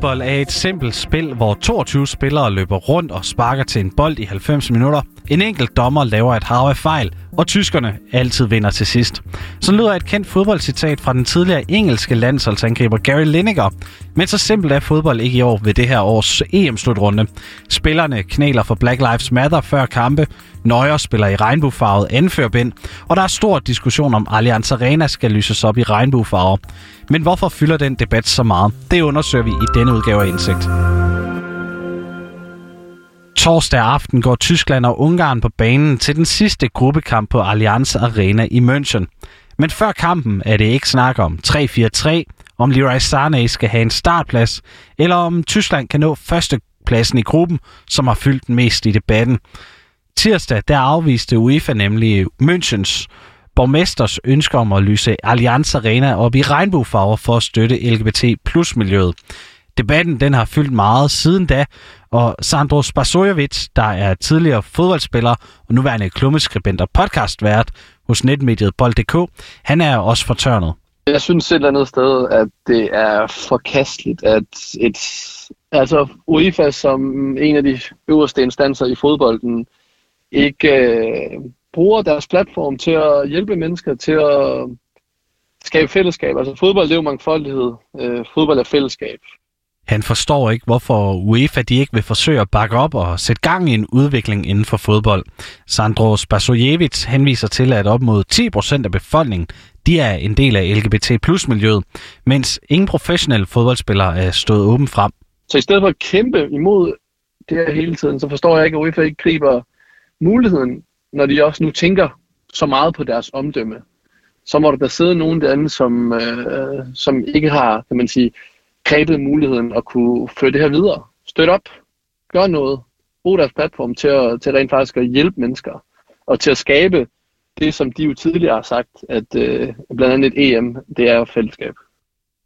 Fodbold er et simpelt spil, hvor 22 spillere løber rundt og sparker til en bold i 90 minutter. En enkelt dommer laver et hav af fejl, og tyskerne altid vinder til sidst. Så lyder et kendt fodboldcitat fra den tidligere engelske landsholdsangriber Gary Lineker. Men så simpelt er fodbold ikke i år ved det her års EM-slutrunde. Spillerne knæler for Black Lives Matter før kampe. Nøjer spiller i regnbuefarvet anførbind. Og der er stor diskussion om Allianz Arena skal lyses op i regnbuefarver. Men hvorfor fylder den debat så meget? Det undersøger vi i denne udgave af Indsigt. Torsdag aften går Tyskland og Ungarn på banen til den sidste gruppekamp på Allianz Arena i München. Men før kampen er det ikke snak om 3-4-3, om Leroy Sané skal have en startplads, eller om Tyskland kan nå førstepladsen i gruppen, som har fyldt mest i debatten. Tirsdag der afviste UEFA nemlig Münchens borgmesters ønske om at lyse Allianz Arena op i regnbuefarver for at støtte LGBT plus miljøet. Debatten den har fyldt meget siden da, og Sandro Spasojevic, der er tidligere fodboldspiller og nuværende klummeskribent og podcastvært hos netmediet Bold.dk, han er også fortørnet. Jeg synes et eller andet sted, at det er forkasteligt, at et, altså UEFA som en af de øverste instanser i fodbolden ikke øh, bruger deres platform til at hjælpe mennesker til at skabe fællesskab. Altså fodbold det er jo mangfoldighed. Øh, fodbold er fællesskab. Han forstår ikke, hvorfor UEFA de ikke vil forsøge at bakke op og sætte gang i en udvikling inden for fodbold. Sandro Spasojevic henviser til, at op mod 10% af befolkningen de er en del af LGBT plus miljøet, mens ingen professionelle fodboldspillere er stået åben frem. Så i stedet for at kæmpe imod det her hele tiden, så forstår jeg ikke, at UEFA ikke griber muligheden, når de også nu tænker så meget på deres omdømme. Så må der da sidde nogen derinde, som, øh, som ikke har, kan man sige, grebet muligheden at kunne føre det her videre. Støt op. Gør noget. Brug deres platform til, at, til rent faktisk at hjælpe mennesker. Og til at skabe det, som de jo tidligere har sagt, at øh, blandt andet et EM, det er fællesskab.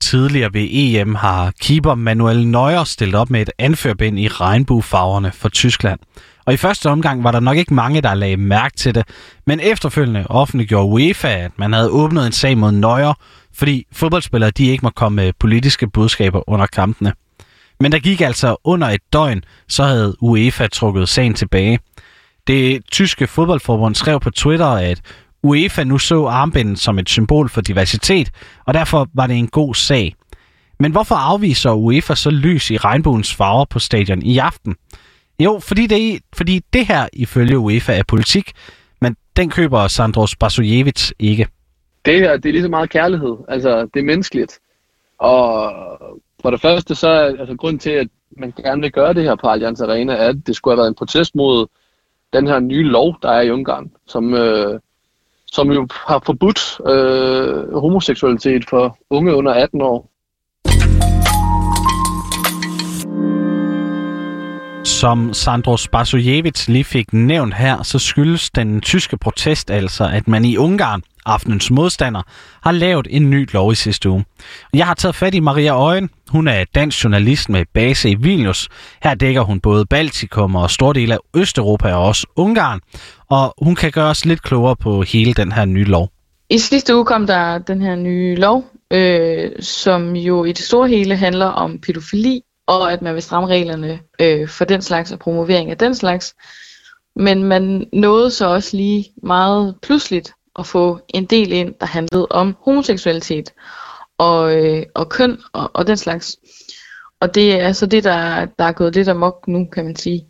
Tidligere ved EM har keeper Manuel Neuer stillet op med et anførbind i regnbuefarverne for Tyskland. Og i første omgang var der nok ikke mange, der lagde mærke til det, men efterfølgende offentliggjorde UEFA, at man havde åbnet en sag mod Neuer, fordi fodboldspillere de ikke må komme med politiske budskaber under kampene. Men der gik altså under et døgn, så havde UEFA trukket sagen tilbage. Det tyske fodboldforbund skrev på Twitter, at UEFA nu så armbindet som et symbol for diversitet, og derfor var det en god sag. Men hvorfor afviser UEFA så lys i regnbuens farver på stadion i aften? Jo, fordi det, fordi det her ifølge UEFA er politik, men den køber Sandro Basujevic ikke. Det her, det er lige så meget kærlighed. Altså, det er menneskeligt. Og for det første, så er altså, grund til, at man gerne vil gøre det her på Allianz Arena, er, at det skulle have været en protest mod den her nye lov, der er i Ungarn, som, øh, som jo har forbudt øh, homoseksualitet for unge under 18 år. Som Sandro Spasojevic lige fik nævnt her, så skyldes den tyske protest altså, at man i Ungarn, aftenens modstander, har lavet en ny lov i sidste uge. Jeg har taget fat i Maria Øjen. Hun er dansk journalist med base i Vilnius. Her dækker hun både Baltikum og store dele af Østeuropa og også Ungarn. Og hun kan gøre os lidt klogere på hele den her nye lov. I sidste uge kom der den her nye lov, øh, som jo i det store hele handler om pædofili og at man vil stramme reglerne øh, for den slags og promovering af den slags. Men man nåede så også lige meget pludseligt at få en del ind, der handlede om homoseksualitet og, øh, og køn og, og den slags. Og det er altså det, der, der er gået lidt amok nu, kan man sige.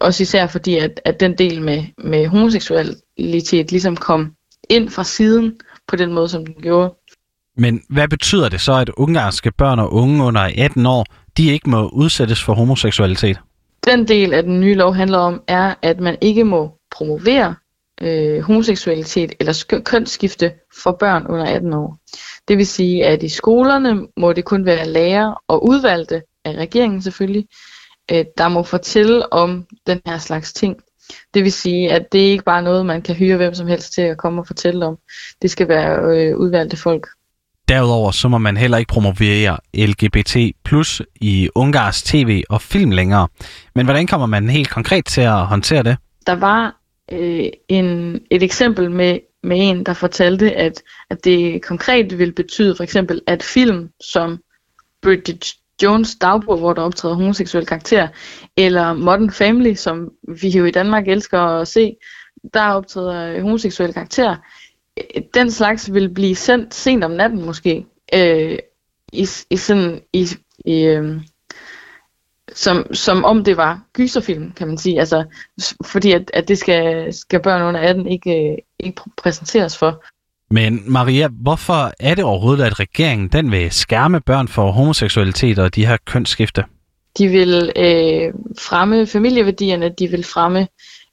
Også især fordi, at, at den del med, med homoseksualitet ligesom kom ind fra siden på den måde, som den gjorde. Men hvad betyder det så, at ungarske børn og unge under 18 år de ikke må udsættes for homoseksualitet? Den del af den nye lov handler om, er, at man ikke må promovere øh, homoseksualitet eller kønsskifte for børn under 18 år. Det vil sige, at i skolerne må det kun være lærer og udvalgte af regeringen selvfølgelig, øh, der må fortælle om den her slags ting. Det vil sige, at det ikke bare er noget, man kan hyre hvem som helst til at komme og fortælle om. Det skal være øh, udvalgte folk. Derudover så må man heller ikke promovere LGBT plus i Ungars tv og film længere. Men hvordan kommer man helt konkret til at håndtere det? Der var øh, en, et eksempel med, med en, der fortalte, at, at det konkret vil betyde for eksempel, at film som Bridget Jones dagbog, hvor der optræder homoseksuelle karakterer, eller Modern Family, som vi jo i Danmark elsker at se, der optræder homoseksuelle karakterer. Den slags vil blive sendt sent om natten måske, øh, i, i sådan, i, i, øh, som, som om det var gyserfilm, kan man sige. Altså, fordi at, at det skal, skal børn under 18 ikke, ikke præsenteres for. Men Maria, hvorfor er det overhovedet, at regeringen den vil skærme børn for homoseksualitet og de her kønsskifte? De vil øh, fremme familieværdierne, de vil fremme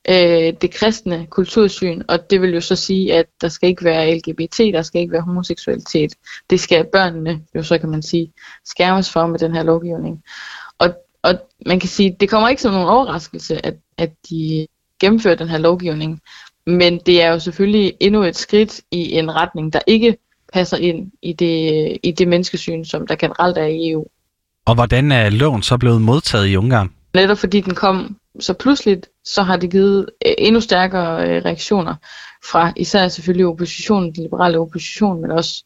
øh, det kristne kultursyn, og det vil jo så sige, at der skal ikke være LGBT, der skal ikke være homoseksualitet. Det skal børnene jo så kan man sige skærmes for med den her lovgivning. Og, man kan sige, det kommer ikke som nogen overraskelse, at, at de gennemfører den her lovgivning, men det er jo selvfølgelig endnu et skridt i en retning, der ikke passer ind i det, i det menneskesyn, som der generelt er i EU. Og hvordan er loven så blevet modtaget i Ungarn? Netop fordi den kom så pludseligt, så har det givet øh, endnu stærkere øh, reaktioner fra især selvfølgelig oppositionen, den liberale opposition, men også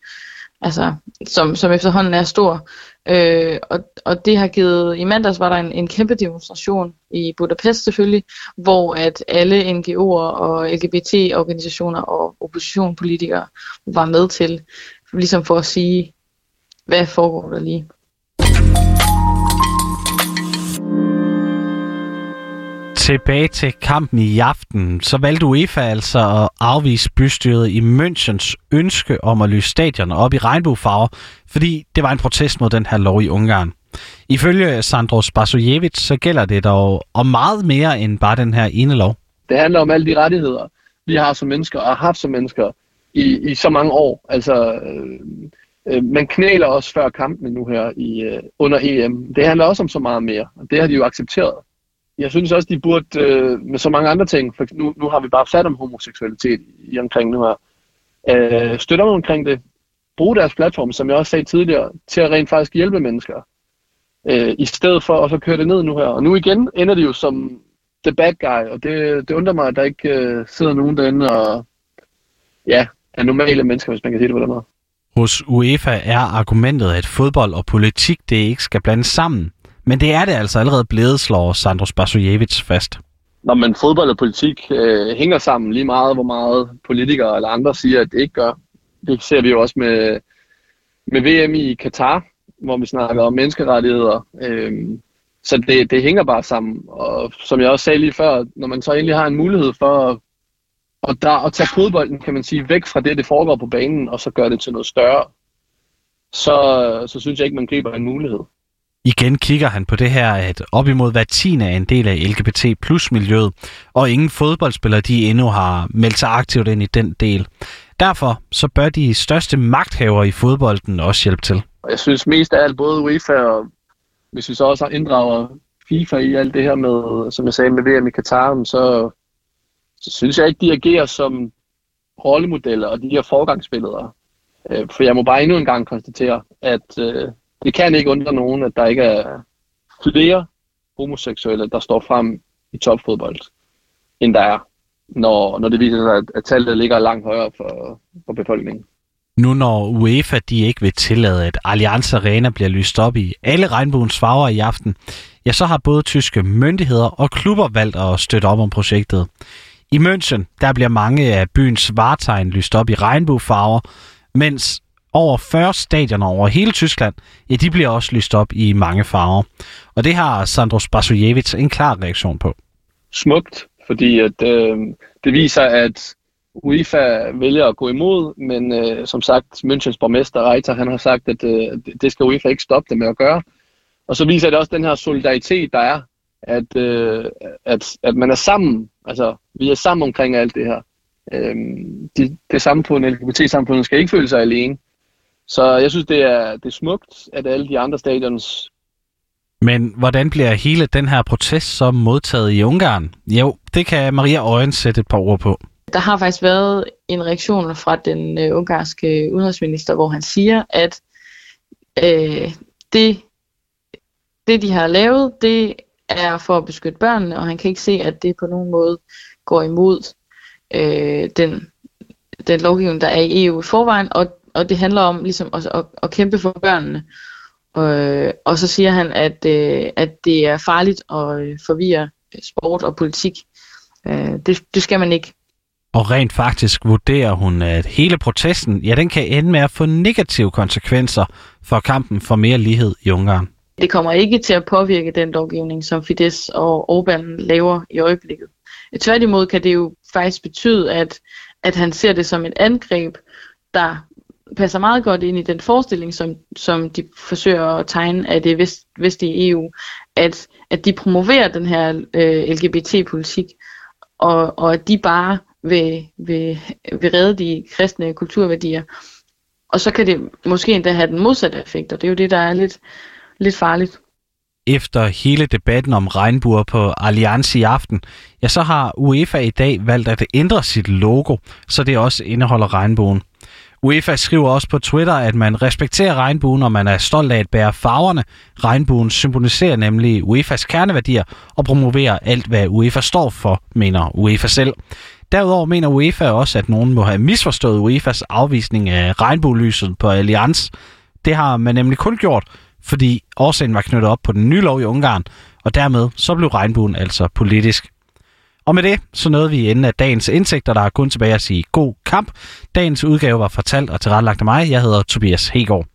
altså, som, som efterhånden er stor. Øh, og, og det har givet, i mandags var der en, en kæmpe demonstration i Budapest selvfølgelig, hvor at alle NGO'er og LGBT-organisationer og oppositionpolitikere var med til, ligesom for at sige, hvad foregår der lige. Tilbage til kampen i aften, så valgte UEFA altså at afvise bystyret i Münchens ønske om at lyse stadion op i regnbuefarver, fordi det var en protest mod den her lov i Ungarn. Ifølge Sandro Spasojevic, så gælder det dog om meget mere end bare den her ene lov. Det handler om alle de rettigheder, vi har som mennesker og har haft som mennesker i, i så mange år. Altså, øh, øh, man knæler også før kampen nu her i, øh, under EM. Det handler også om så meget mere, og det har de jo accepteret jeg synes også, de burde øh, med så mange andre ting, for nu, nu har vi bare fat om homoseksualitet i omkring nu her, øh, støtter omkring det, bruge deres platform, som jeg også sagde tidligere, til at rent faktisk hjælpe mennesker, øh, i stedet for at så køre det ned nu her. Og nu igen ender det jo som the bad guy, og det, det undrer mig, at der ikke øh, sidder nogen derinde og ja, er normale mennesker, hvis man kan sige det på den måde. Hos UEFA er argumentet, at fodbold og politik det ikke skal blandes sammen. Men det er det altså allerede blevet, slår Sandro Spasojevic fast. Når man fodbold og politik øh, hænger sammen lige meget, hvor meget politikere eller andre siger, at det ikke gør. Det ser vi jo også med, med VM i Katar, hvor vi snakker om menneskerettigheder. Øh, så det, det hænger bare sammen. Og som jeg også sagde lige før, når man så egentlig har en mulighed for at, at, der, at tage fodbolden, kan man sige, væk fra det, det foregår på banen, og så gøre det til noget større, så, så synes jeg ikke, man griber en mulighed. Igen kigger han på det her, at op imod hver tiende er en del af LGBT plus miljøet, og ingen fodboldspillere de endnu har meldt sig aktivt ind i den del. Derfor så bør de største magthaver i fodbolden også hjælpe til. Jeg synes mest af alt, både UEFA og hvis vi så også inddrager FIFA i alt det her med, som jeg sagde med VM i Katar, så, så synes jeg ikke, de agerer som rollemodeller og de her forgangsbilleder. Øh, for jeg må bare endnu en gang konstatere, at øh, det kan ikke undre nogen, at der ikke er flere homoseksuelle, der står frem i topfodbold, end der er, når, når det viser sig, at, at tallet ligger langt højere for, for befolkningen. Nu når UEFA de ikke vil tillade, at Allianz Arena bliver lyst op i alle regnbuens farver i aften, ja, så har både tyske myndigheder og klubber valgt at støtte op om projektet. I München, der bliver mange af byens varetegn lyst op i regnbuefarver, mens over 40 stadioner over hele Tyskland, ja, de bliver også lyst op i mange farver. Og det har Sandro Spasojevic en klar reaktion på. Smukt, fordi at, øh, det viser, at UEFA vælger at gå imod, men øh, som sagt, Münchens borgmester Reiter, han har sagt, at øh, det skal UEFA ikke stoppe det med at gøre. Og så viser det også den her solidaritet, der er, at, øh, at, at man er sammen, altså vi er sammen omkring alt det her. Øh, det, det samfund, LGBT-samfundet skal ikke føle sig alene. Så jeg synes, det er, det er smukt, at alle de andre stadions... Men hvordan bliver hele den her protest så modtaget i Ungarn? Jo, det kan Maria Øjen sætte et par ord på. Der har faktisk været en reaktion fra den øh, ungarske udenrigsminister, hvor han siger, at øh, det, det, de har lavet, det er for at beskytte børnene, og han kan ikke se, at det på nogen måde går imod øh, den, den lovgivning, der er i EU i forvejen, og og det handler om ligesom at, at, at kæmpe for børnene. Øh, og så siger han, at, øh, at det er farligt at øh, forvirre sport og politik. Øh, det, det skal man ikke. Og rent faktisk vurderer hun, at hele protesten, ja, den kan ende med at få negative konsekvenser for kampen for mere lighed i Ungarn. Det kommer ikke til at påvirke den lovgivning, som Fidesz og Orbán laver i øjeblikket. Tværtimod kan det jo faktisk betyde, at, at han ser det som et angreb, der passer meget godt ind i den forestilling, som, som de forsøger at tegne af det vest, vestlige EU, at, at de promoverer den her øh, LGBT-politik, og, og at de bare vil, vil, vil redde de kristne kulturværdier. Og så kan det måske endda have den modsatte effekt, og det er jo det, der er lidt, lidt farligt. Efter hele debatten om regnbuer på Allianz i aften, ja, så har UEFA i dag valgt at ændre sit logo, så det også indeholder regnbuen. UEFA skriver også på Twitter, at man respekterer regnbuen, og man er stolt af at bære farverne. Regnbuen symboliserer nemlig UEFA's kerneværdier og promoverer alt, hvad UEFA står for, mener UEFA selv. Derudover mener UEFA også, at nogen må have misforstået UEFA's afvisning af regnbuelyset på Allianz. Det har man nemlig kun gjort, fordi årsagen var knyttet op på den nye lov i Ungarn, og dermed så blev regnbuen altså politisk. Og med det, så nåede vi enden af dagens indsigter, der er kun tilbage at sige god kamp. Dagens udgave var fortalt og tilrettelagt af mig. Jeg hedder Tobias Hegård.